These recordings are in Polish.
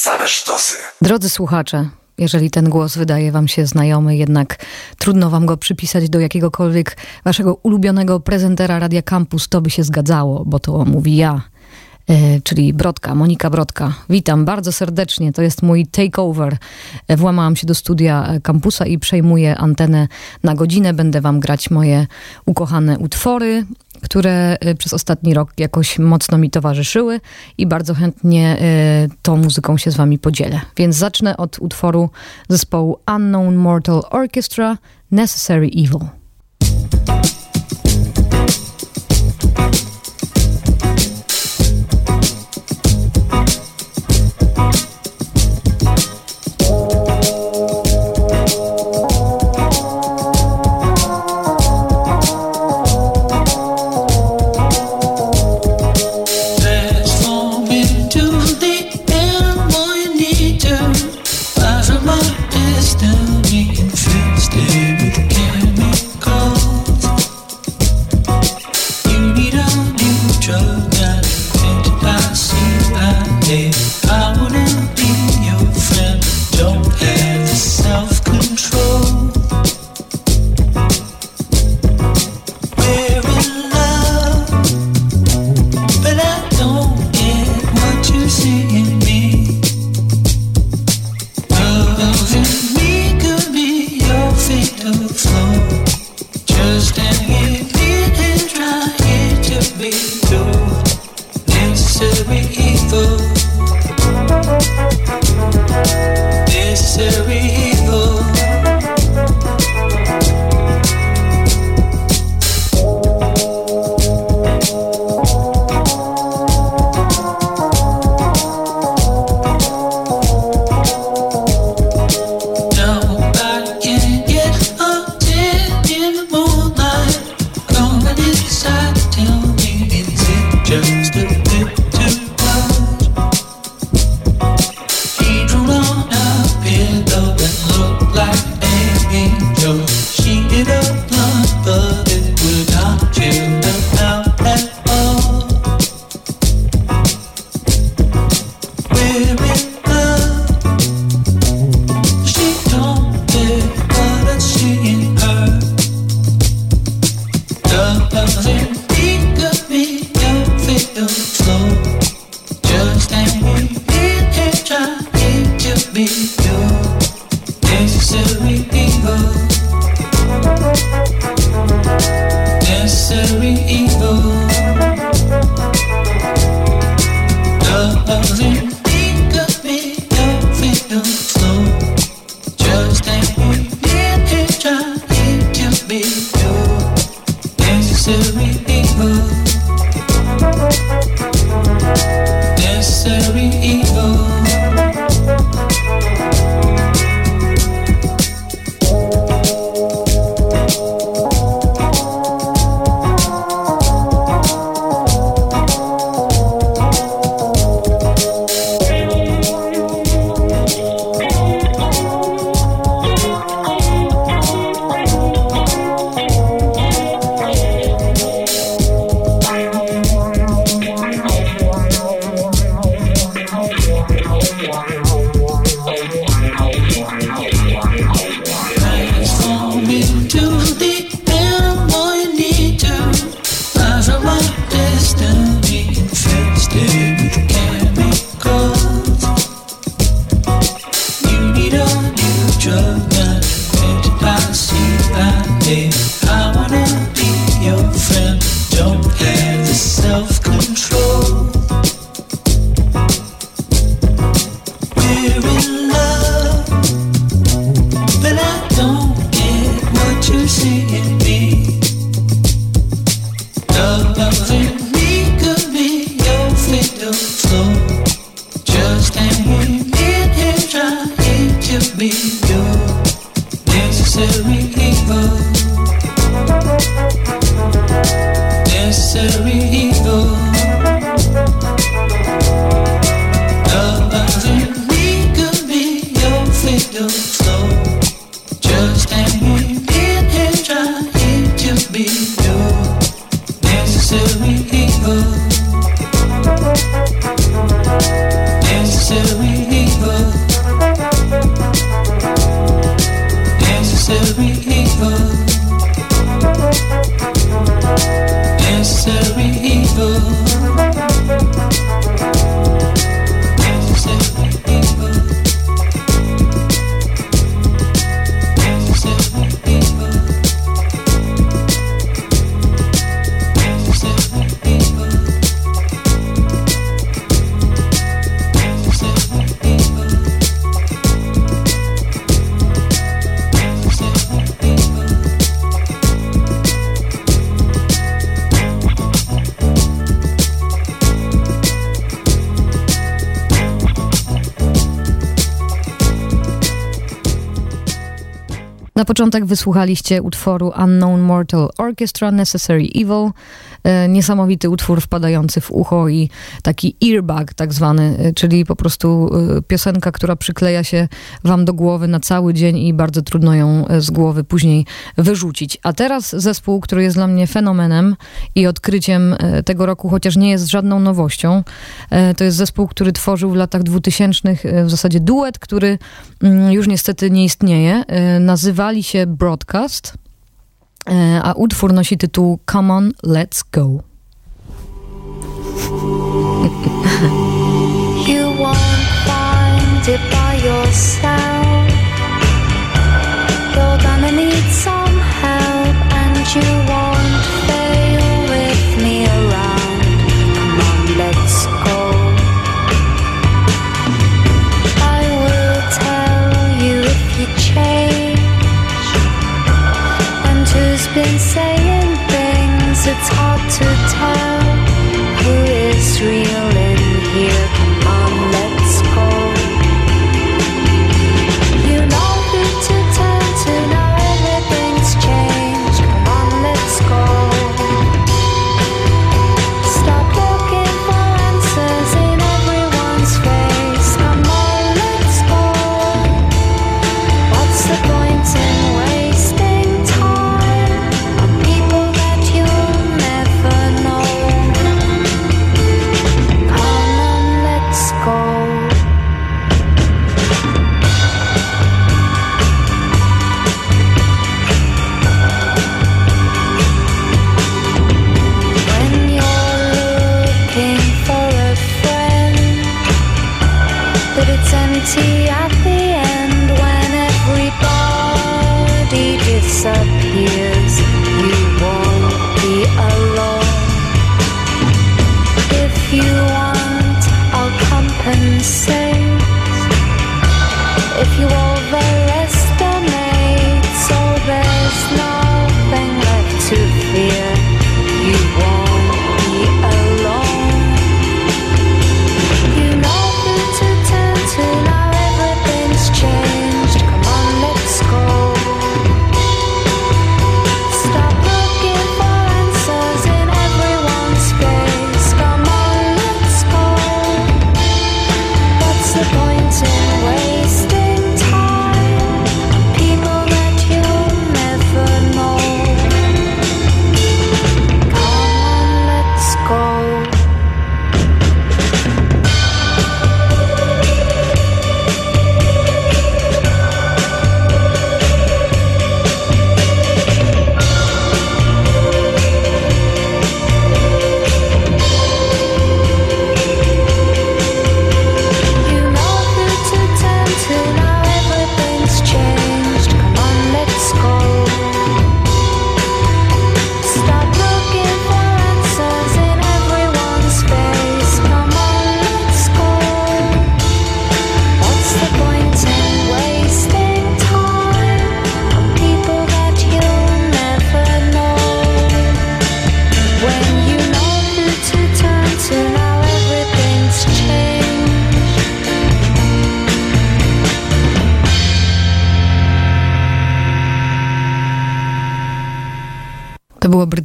Same sztosy. Drodzy słuchacze, jeżeli ten głos wydaje wam się znajomy, jednak trudno wam go przypisać do jakiegokolwiek waszego ulubionego prezentera Radia Campus, to by się zgadzało, bo to mówi ja, e, czyli Brodka, Monika Brodka. Witam bardzo serdecznie, to jest mój takeover. E, włamałam się do studia kampusa i przejmuję antenę na godzinę. Będę wam grać moje ukochane utwory, które y, przez ostatni rok jakoś mocno mi towarzyszyły i bardzo chętnie y, tą muzyką się z wami podzielę. Więc zacznę od utworu zespołu Unknown Mortal Orchestra Necessary Evil. Necessary evil. Na początek wysłuchaliście utworu Unknown Mortal Orchestra Necessary Evil. E, niesamowity utwór wpadający w ucho i taki earbag tak zwany, e, czyli po prostu e, piosenka, która przykleja się wam do głowy na cały dzień i bardzo trudno ją z głowy później wyrzucić. A teraz zespół, który jest dla mnie fenomenem i odkryciem tego roku, chociaż nie jest żadną nowością. To jest zespół, który tworzył w latach 2000 w zasadzie duet, który mm, już niestety nie istnieje. Nazywali się Broadcast. E, a utwór nosi tytuł Come on, let's go. you won't find it by yourself. You're gonna need some help and you but it's empty at the end when everybody disappears. You won't be alone. If you want, I'll compensate. If you all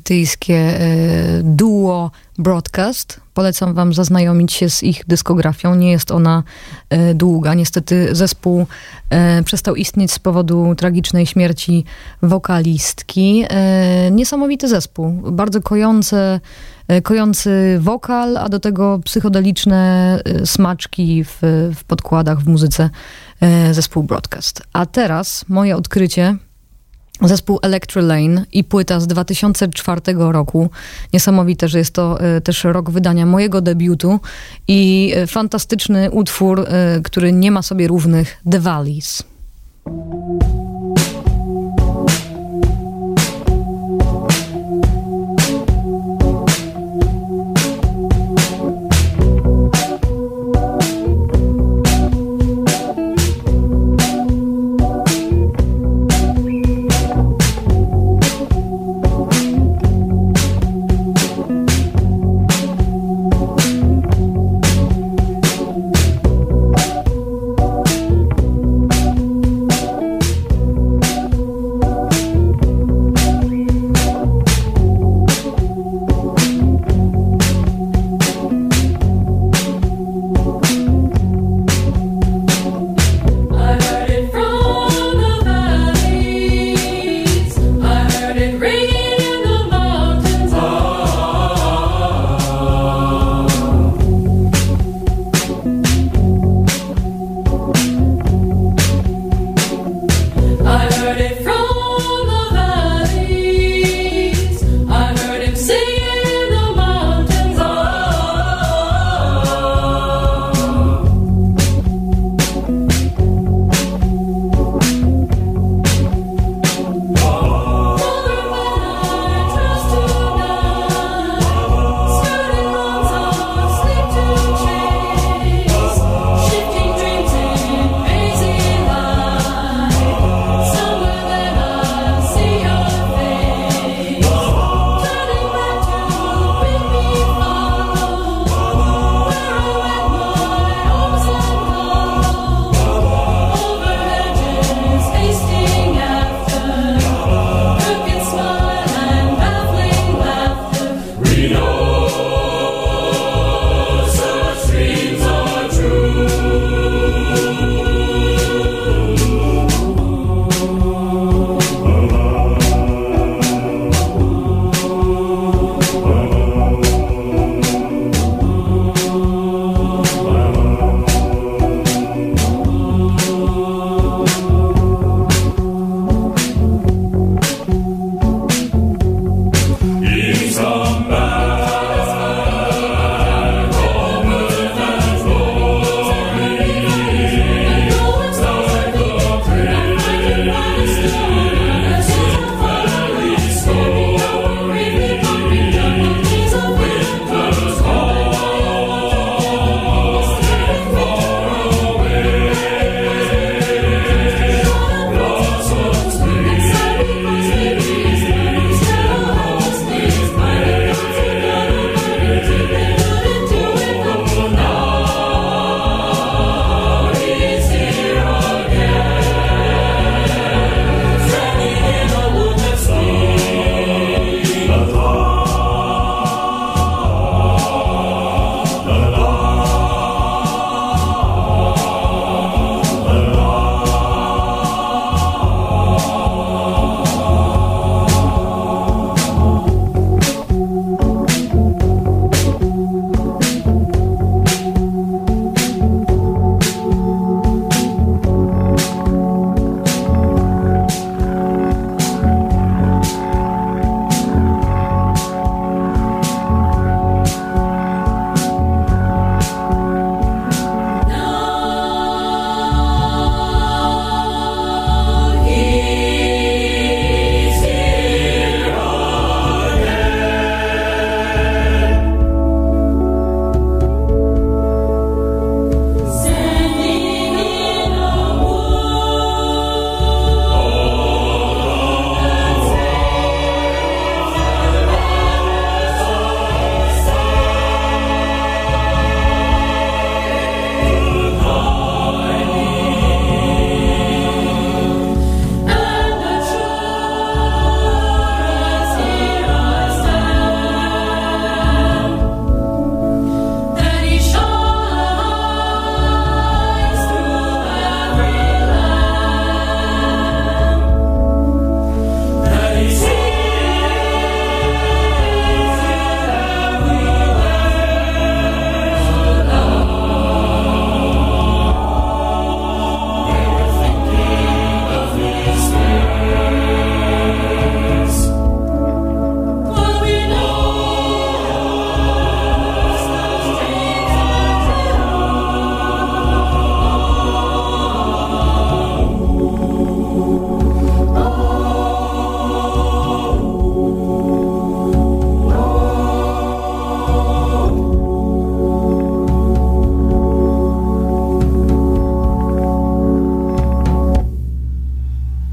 brytyjskie e, duo Broadcast. Polecam wam zaznajomić się z ich dyskografią. Nie jest ona e, długa. Niestety zespół e, przestał istnieć z powodu tragicznej śmierci wokalistki. Niesamowity zespół. Bardzo kojące kojący wokal, a do tego psychodeliczne smaczki w, w podkładach, w muzyce zespół Broadcast. A teraz moje odkrycie Zespół Electrolane i płyta z 2004 roku. Niesamowite, że jest to e, też rok wydania mojego debiutu i e, fantastyczny utwór, e, który nie ma sobie równych, The Valleys.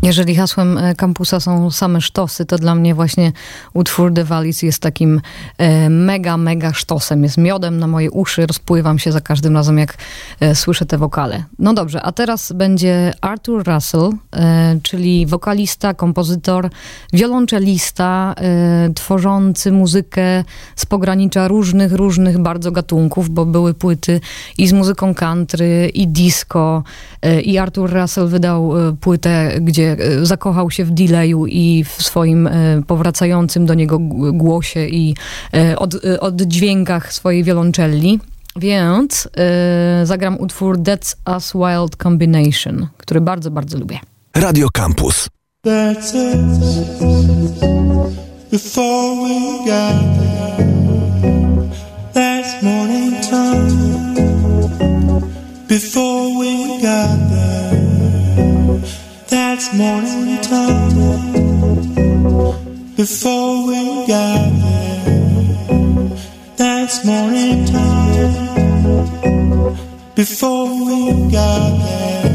Jeżeli hasłem e, kampusa są same sztosy, to dla mnie właśnie utwór The Valleys jest takim e, mega, mega sztosem. Jest miodem na moje uszy, rozpływam się za każdym razem, jak e, słyszę te wokale. No dobrze, a teraz będzie Arthur Russell, czyli wokalista, kompozytor, wiolonczelista, tworzący muzykę z pogranicza różnych, różnych bardzo gatunków, bo były płyty i z muzyką country, i disco, i Arthur Russell wydał płytę, gdzie zakochał się w delayu i w swoim e, powracającym do niego głosie i e, od, oddźwiękach swojej wioloncelli. Więc zagram utwór That's Us Wild Combination, który bardzo, bardzo lubię. Radio Campus. That's us. Before we got there, that's morning time. Before we got there. That's morning time before we got there. That's morning time before we got there.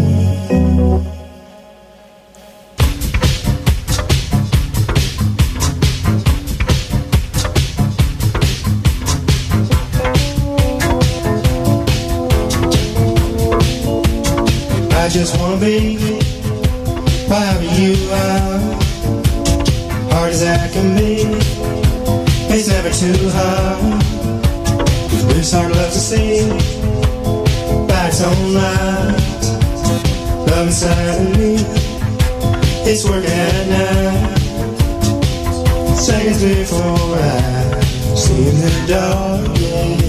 I just wanna be wherever you are. Hard as I can be, it's never too hard. Bruce hard love to see by its own light. Love inside of me, it's working at night. Seconds before I see in the dark, yeah.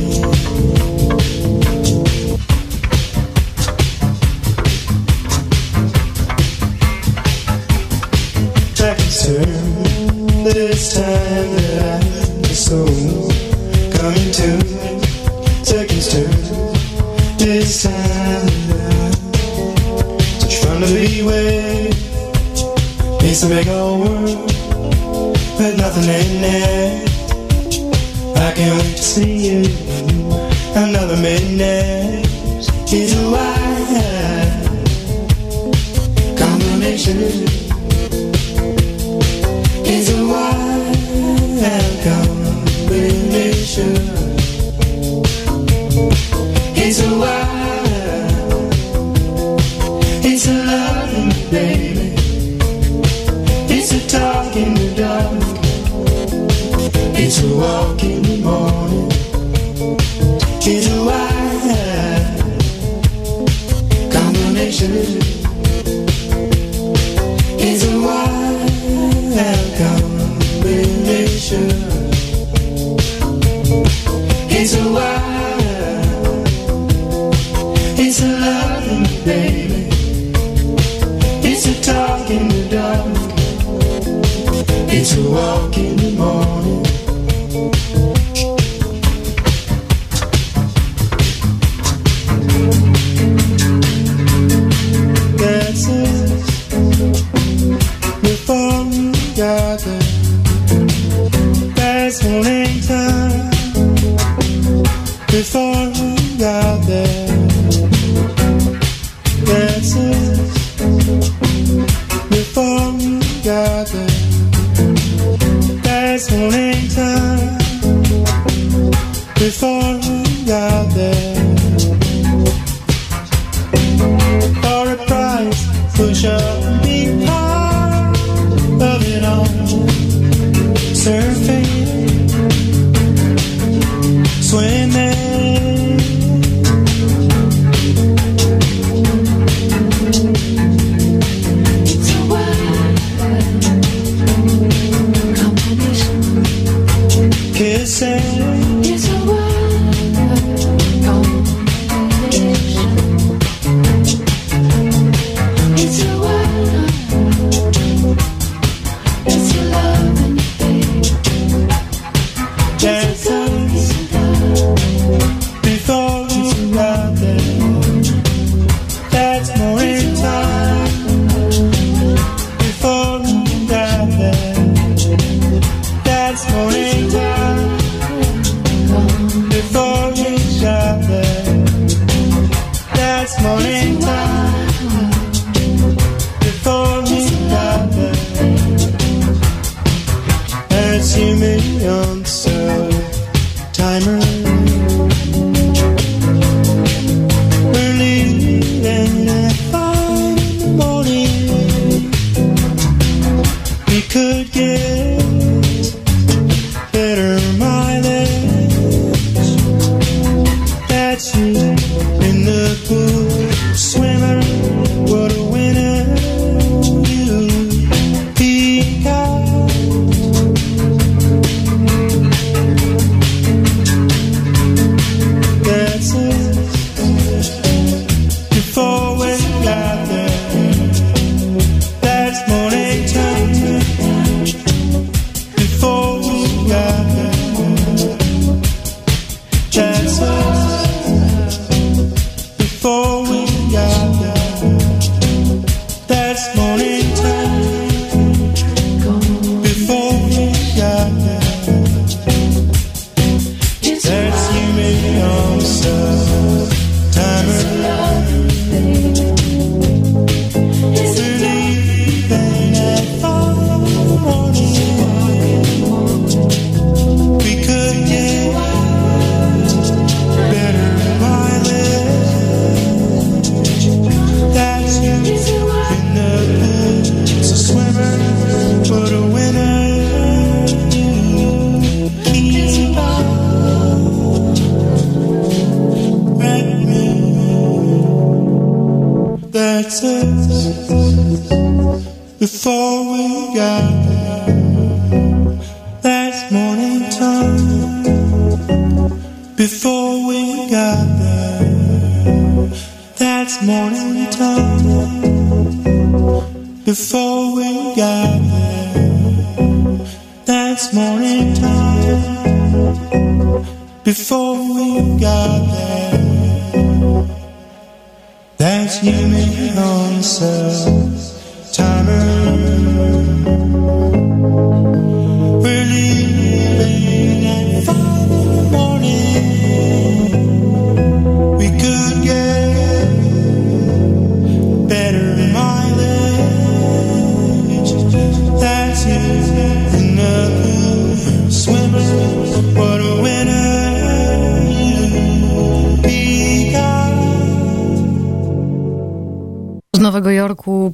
Morning time. Before we got there.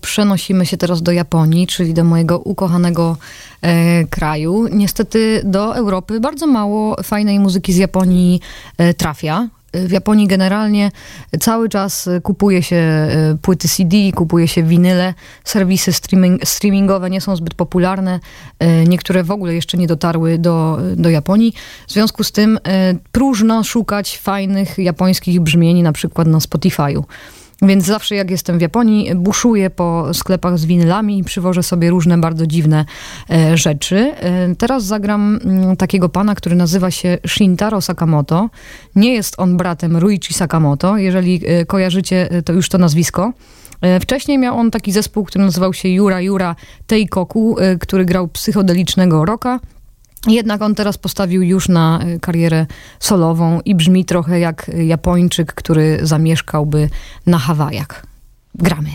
Przenosimy się teraz do Japonii, czyli do mojego ukochanego e, kraju. Niestety do Europy bardzo mało fajnej muzyki z Japonii e, trafia. W Japonii generalnie cały czas kupuje się e, płyty CD, kupuje się winyle. Serwisy streaming, streamingowe nie są zbyt popularne. E, niektóre w ogóle jeszcze nie dotarły do, do Japonii. W związku z tym e, próżno szukać fajnych japońskich brzmieni, na przykład na Spotify'u. Więc zawsze jak jestem w Japonii, buszuję po sklepach z winylami i przywożę sobie różne bardzo dziwne e, rzeczy. E, teraz zagram mm, takiego pana, który nazywa się Shintaro Sakamoto. Nie jest on bratem Ruichi Sakamoto. Jeżeli e, kojarzycie, to już to nazwisko. Wcześniej miał on taki zespół, który nazywał się Yura Yura Teikoku, który grał psychodelicznego rocka. Jednak on teraz postawił już na y, karierę solową i brzmi trochę jak Japończyk, który zamieszkałby na Hawajach. Gramy.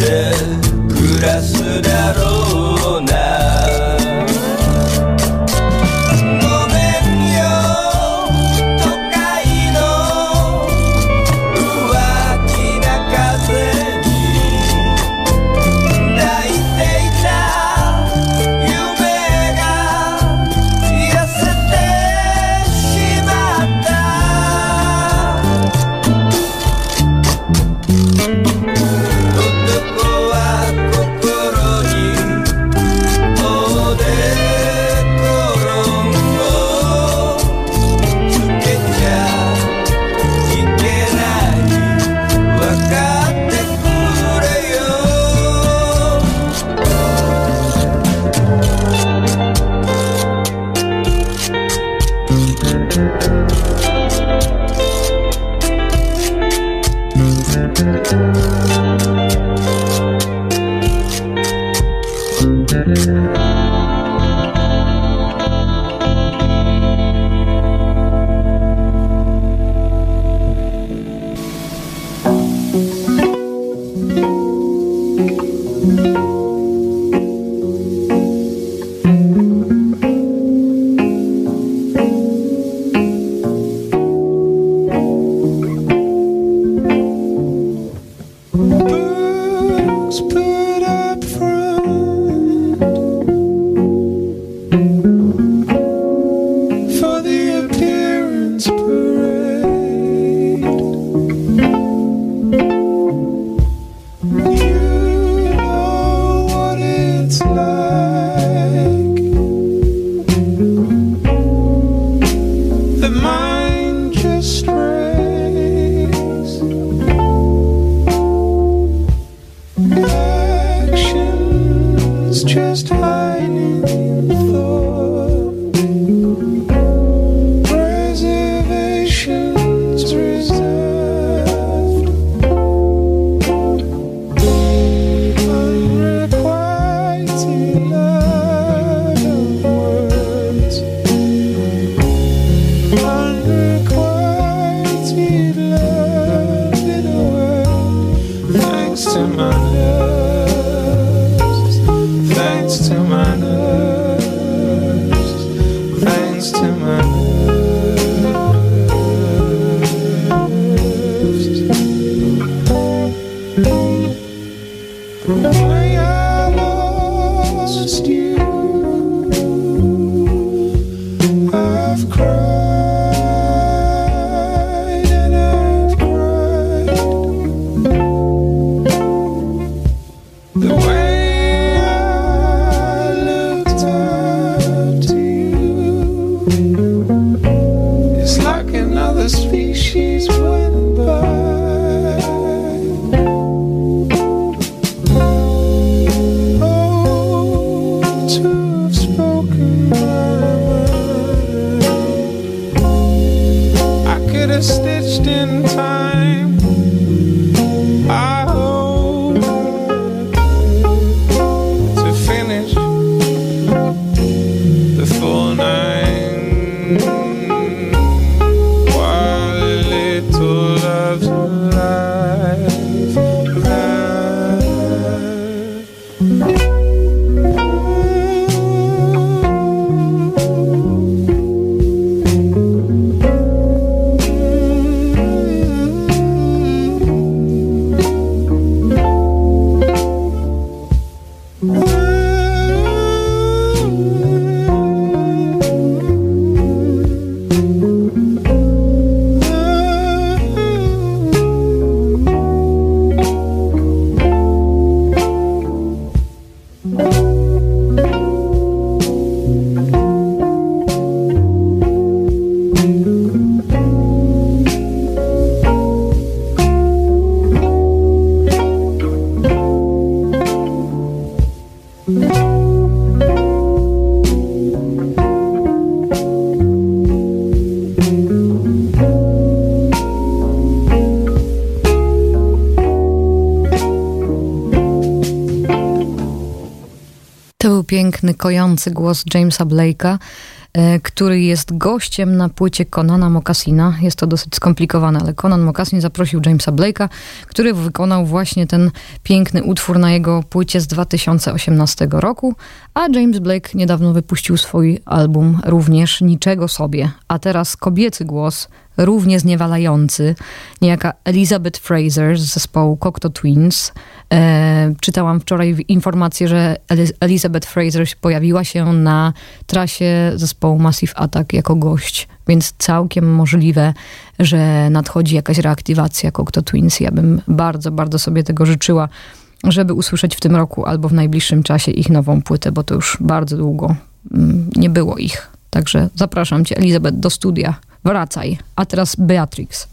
暮らすだろう piękny, kojący głos Jamesa Blake'a, e, który jest gościem na płycie Conana Mocassina. Jest to dosyć skomplikowane, ale Conan Mocassin zaprosił Jamesa Blake'a, który wykonał właśnie ten piękny utwór na jego płycie z 2018 roku, a James Blake niedawno wypuścił swój album również Niczego Sobie. A teraz kobiecy głos, równie zniewalający, niejaka Elizabeth Fraser z zespołu Cocteau Twins, E, czytałam wczoraj informację, że Elizabeth Fraser pojawiła się na trasie zespołu Massive Attack jako gość, więc całkiem możliwe, że nadchodzi jakaś reaktywacja Cocteau Twins. Ja bym bardzo, bardzo sobie tego życzyła, żeby usłyszeć w tym roku albo w najbliższym czasie ich nową płytę, bo to już bardzo długo mm, nie było ich. Także zapraszam cię, Elizabeth, do studia. Wracaj. A teraz Beatrix.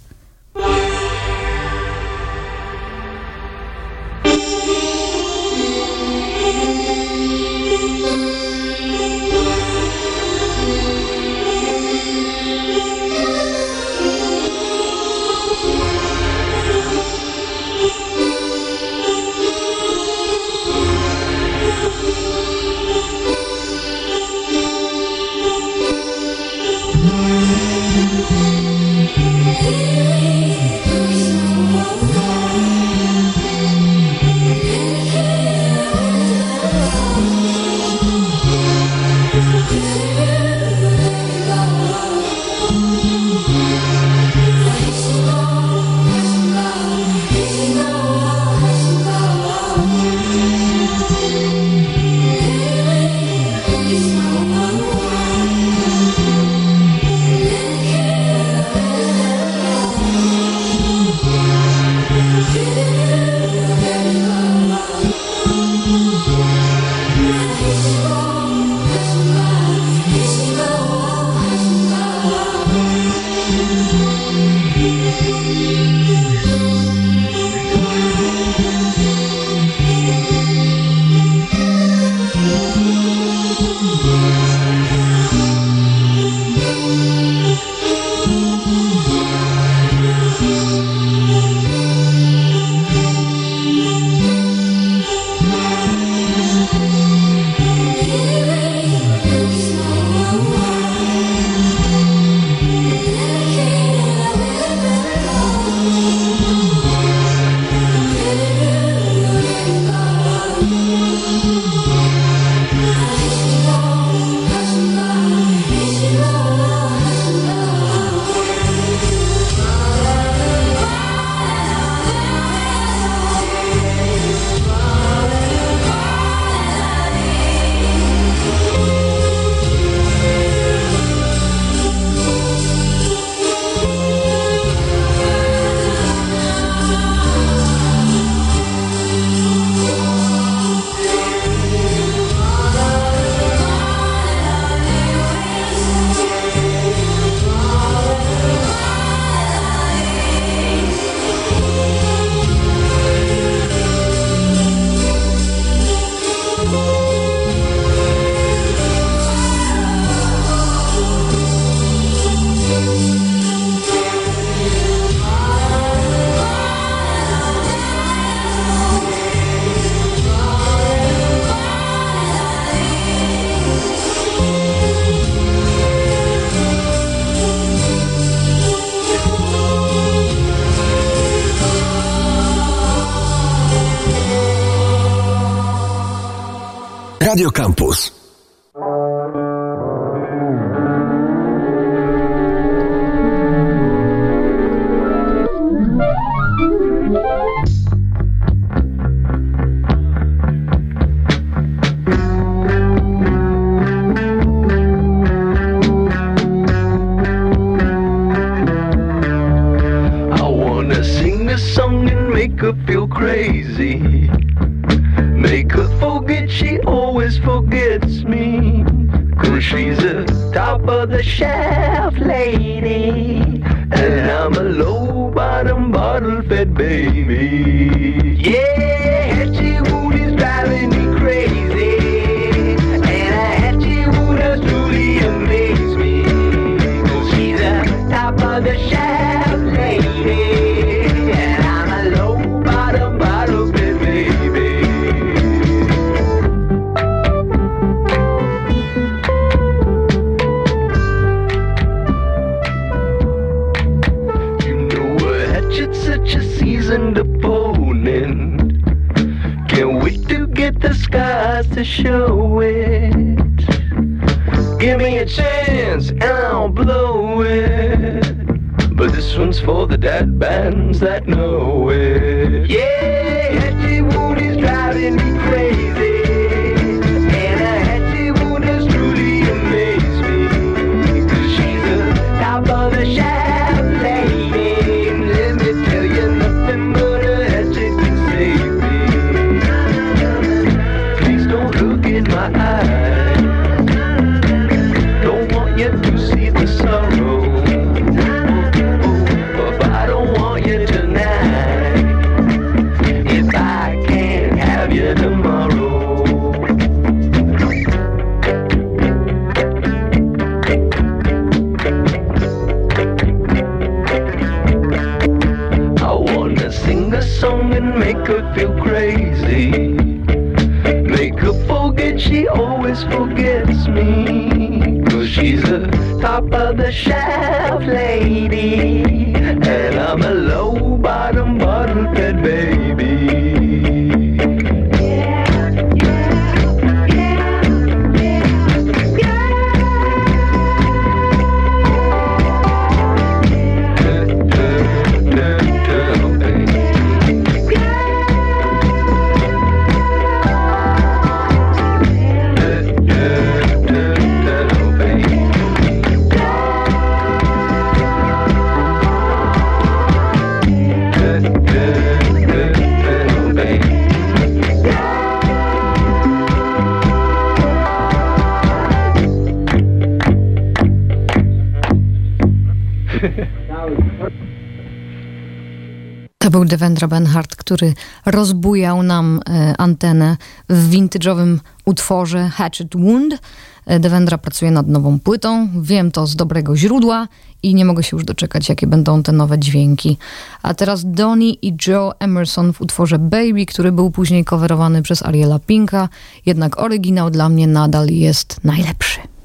Devendra Benhart, który rozbujał nam e, antenę w vintage'owym utworze Hatchet Wound. E, Devendra pracuje nad nową płytą, wiem to z dobrego źródła i nie mogę się już doczekać, jakie będą te nowe dźwięki. A teraz Donnie i Joe Emerson w utworze Baby, który był później coverowany przez Ariela Pinka, jednak oryginał dla mnie nadal jest najlepszy.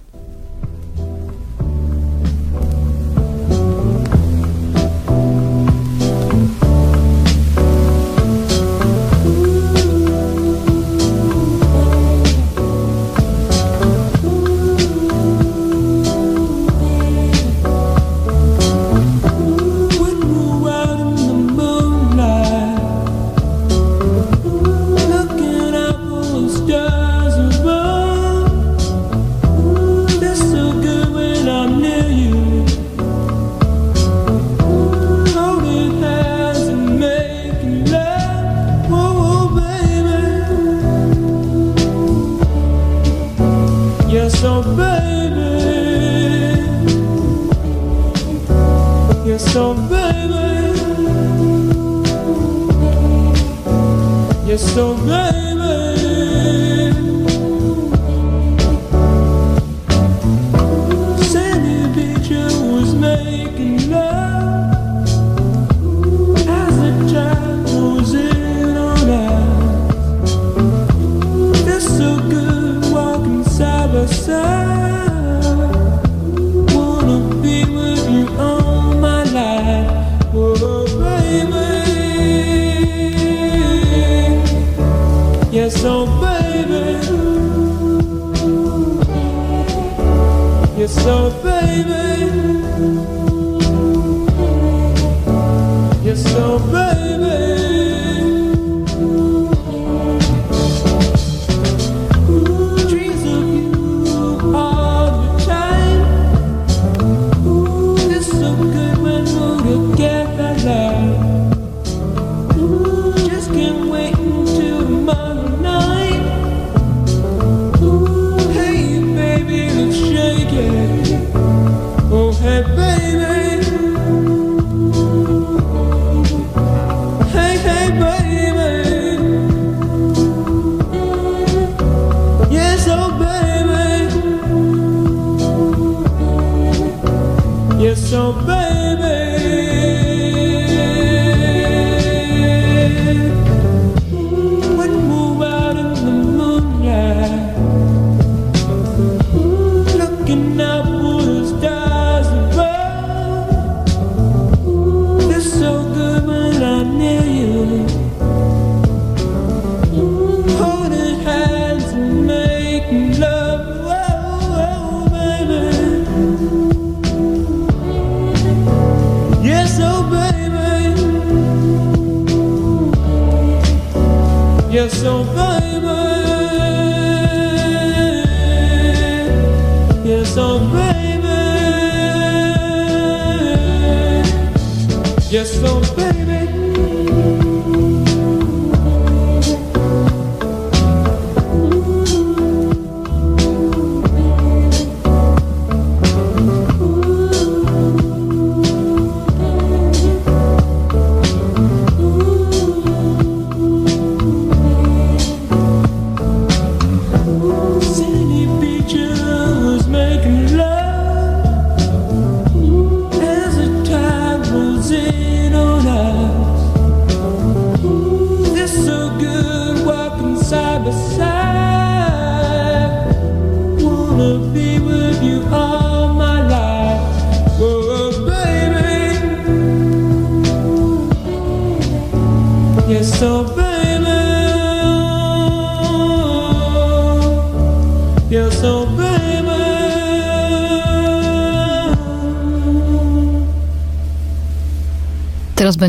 just so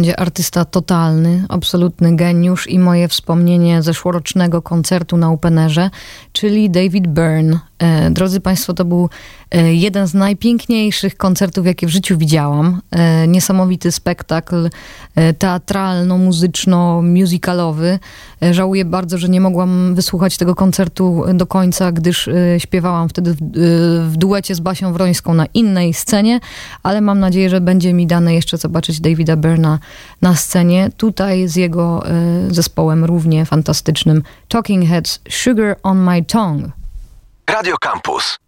będzie artysta totalny, absolutny geniusz i moje wspomnienie zeszłorocznego koncertu na Openerze, czyli David Byrne. E, drodzy Państwo, to był jeden z najpiękniejszych koncertów, jakie w życiu widziałam. E, niesamowity spektakl e, teatralno-muzyczno-musicalowy. E, żałuję bardzo, że nie mogłam wysłuchać tego koncertu do końca, gdyż e, śpiewałam wtedy w, e, duecie z Basią Wrońską na innej scenie, ale mam nadzieję, że będzie mi dane jeszcze zobaczyć Davida Byrna na scenie. Tutaj z jego e, zespołem równie fantastycznym Talking Heads Sugar on My Tongue. Radio Campus.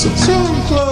So close.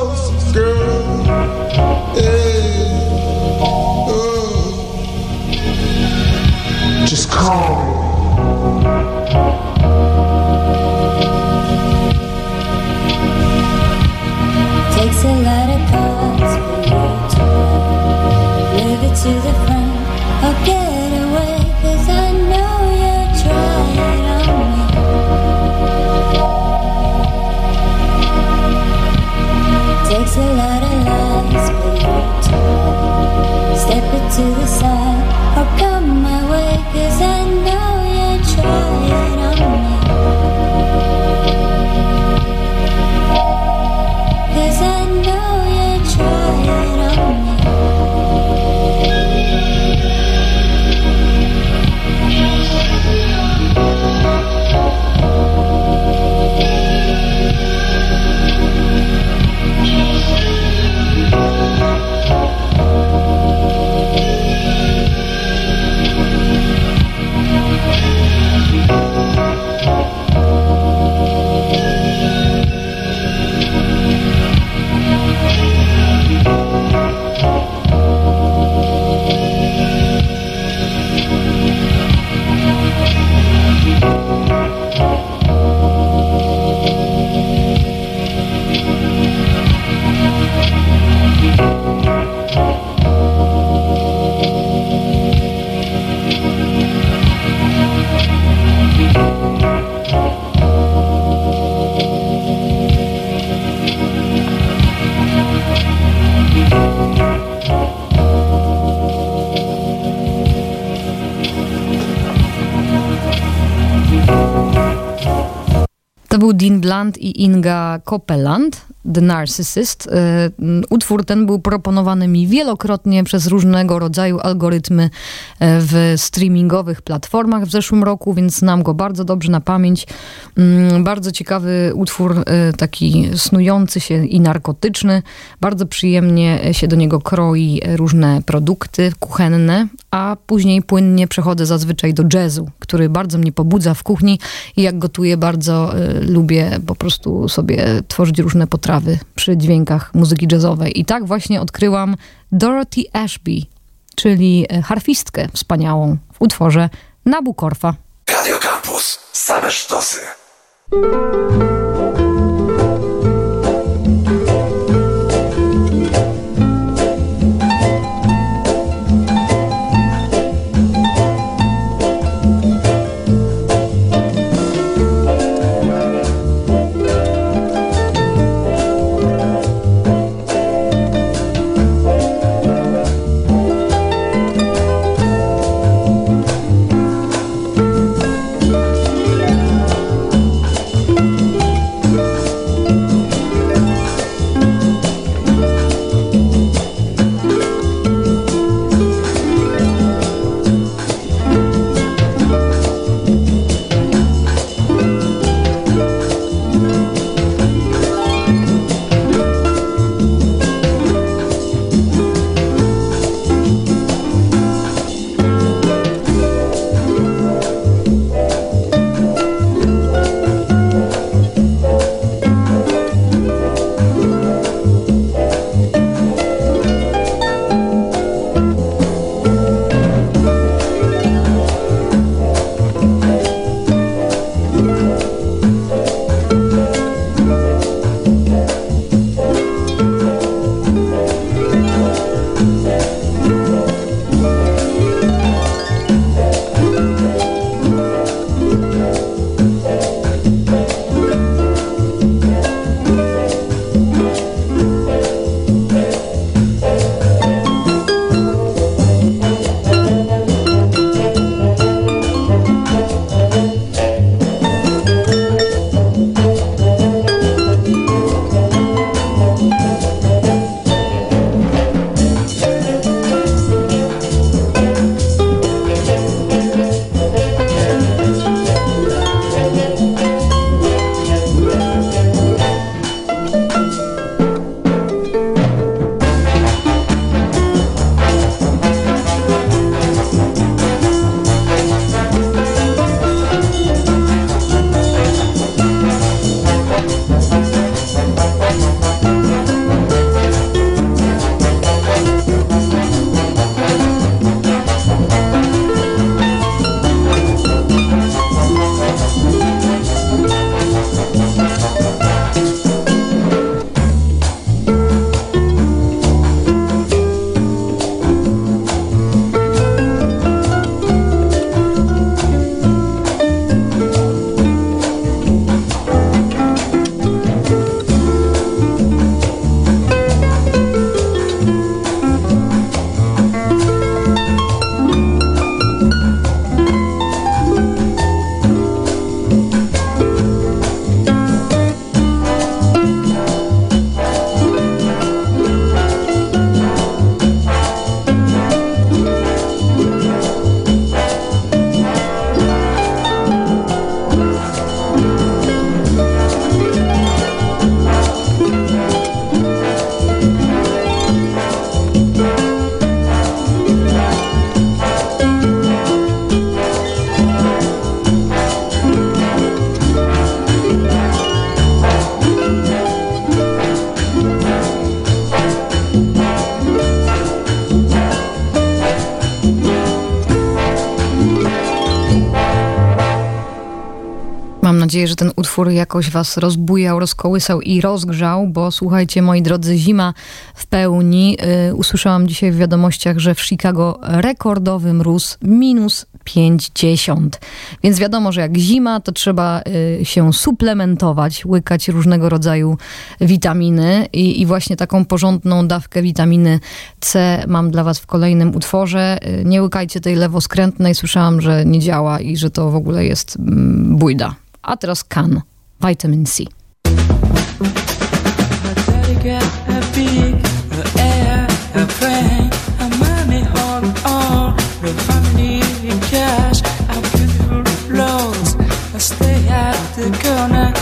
To był Dean Blunt i Inga Copeland, The Narcissist. Y, Utwór ten był proponowany mi wielokrotnie przez różnego rodzaju algorytmy y, w streamingowych platformach w zeszłym roku, więc znam go bardzo dobrze na pamięć. Mm, Bardzo ciekawy utwór, y, taki snujący się i narkotyczny. Bardzo przyjemnie się do niego kroi różne produkty kuchenne, a później płynnie przechodzę zazwyczaj do jazzu, który bardzo mnie pobudza w kuchni i jak gotuję, bardzo lubię po prostu sobie tworzyć różne potrawy przy dźwiękach muzyki jazzowej. I tak właśnie odkryłam Dorothy Ashby, czyli y, harfistkę wspaniałą w utworze Nabukorfa. Radio Campus. Same sztosy. Nadzieję, że ten utwór jakoś was rozbujał, rozkołysał i rozgrzał, bo słuchajcie, moi drodzy, zima w pełni. Y, usłyszałam dzisiaj w wiadomościach, że w Chicago rekordowy mróz minus 50. Więc wiadomo, że jak zima, to trzeba y, się suplementować, łykać różnego rodzaju witaminy i, i właśnie taką porządną dawkę witaminy C mam dla was w kolejnym utworze. Y, nie łykajcie tej lewoskrętnej, słyszałam, że nie działa i że to w ogóle jest mm, bójda. A teraz kan, vitamin C. Stay at the corner.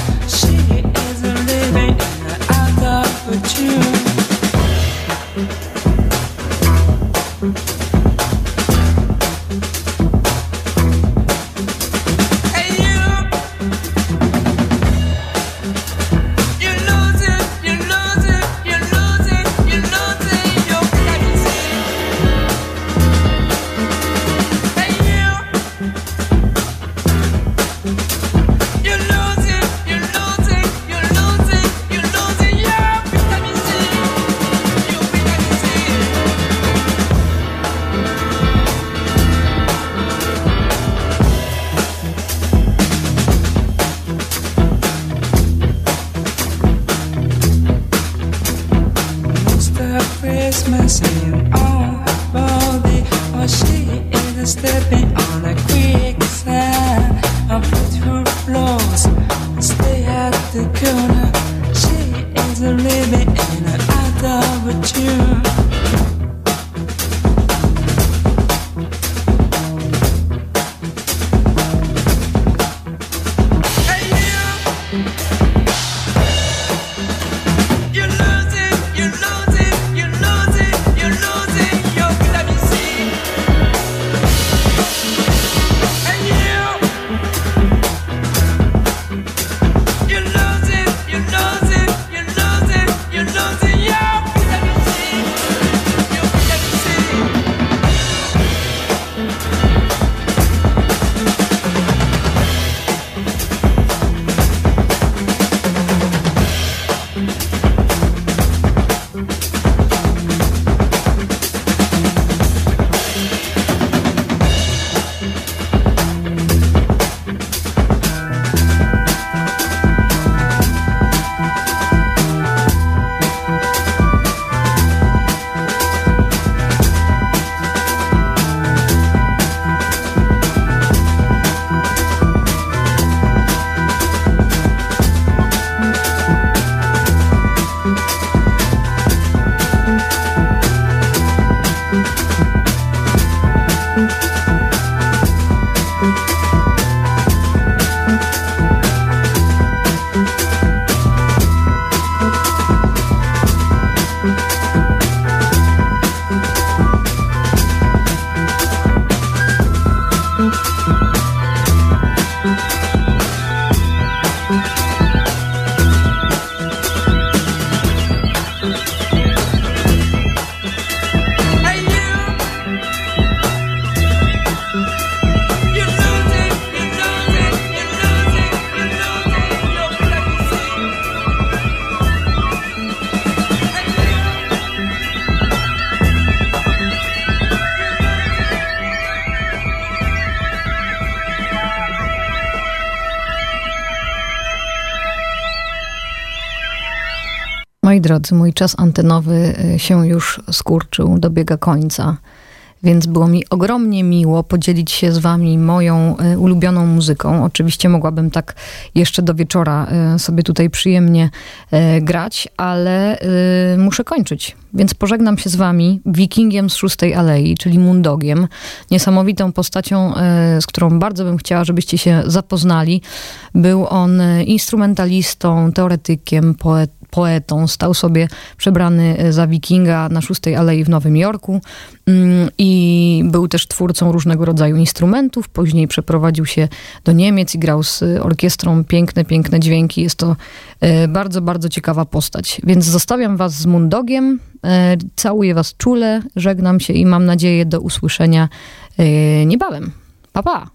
Drodzy, mój czas antenowy y, się już skurczył, dobiega końca, więc było mi ogromnie miło podzielić się z wami moją y, ulubioną muzyką. Oczywiście mogłabym tak jeszcze do wieczora y, sobie tutaj przyjemnie grać, ale muszę kończyć. Więc pożegnam się z wami wikingiem z szóstej alei, czyli Mundogiem, niesamowitą postacią, z którą bardzo bym chciała, żebyście się zapoznali. Był on instrumentalistą, teoretykiem, poet, poetą. Stał sobie przebrany e, za wikinga na szóstej alei w Nowym Jorku Mm, i był też twórcą różnego rodzaju instrumentów. Później przeprowadził się do Niemiec i grał z orkiestrą piękne, piękne dźwięki. Jest to e, bardzo, bardzo ciekawa postać. Więc zostawiam was z Mundogiem. E, Całuję was czule, żegnam się i mam nadzieję do usłyszenia niebawem. Pa, pa!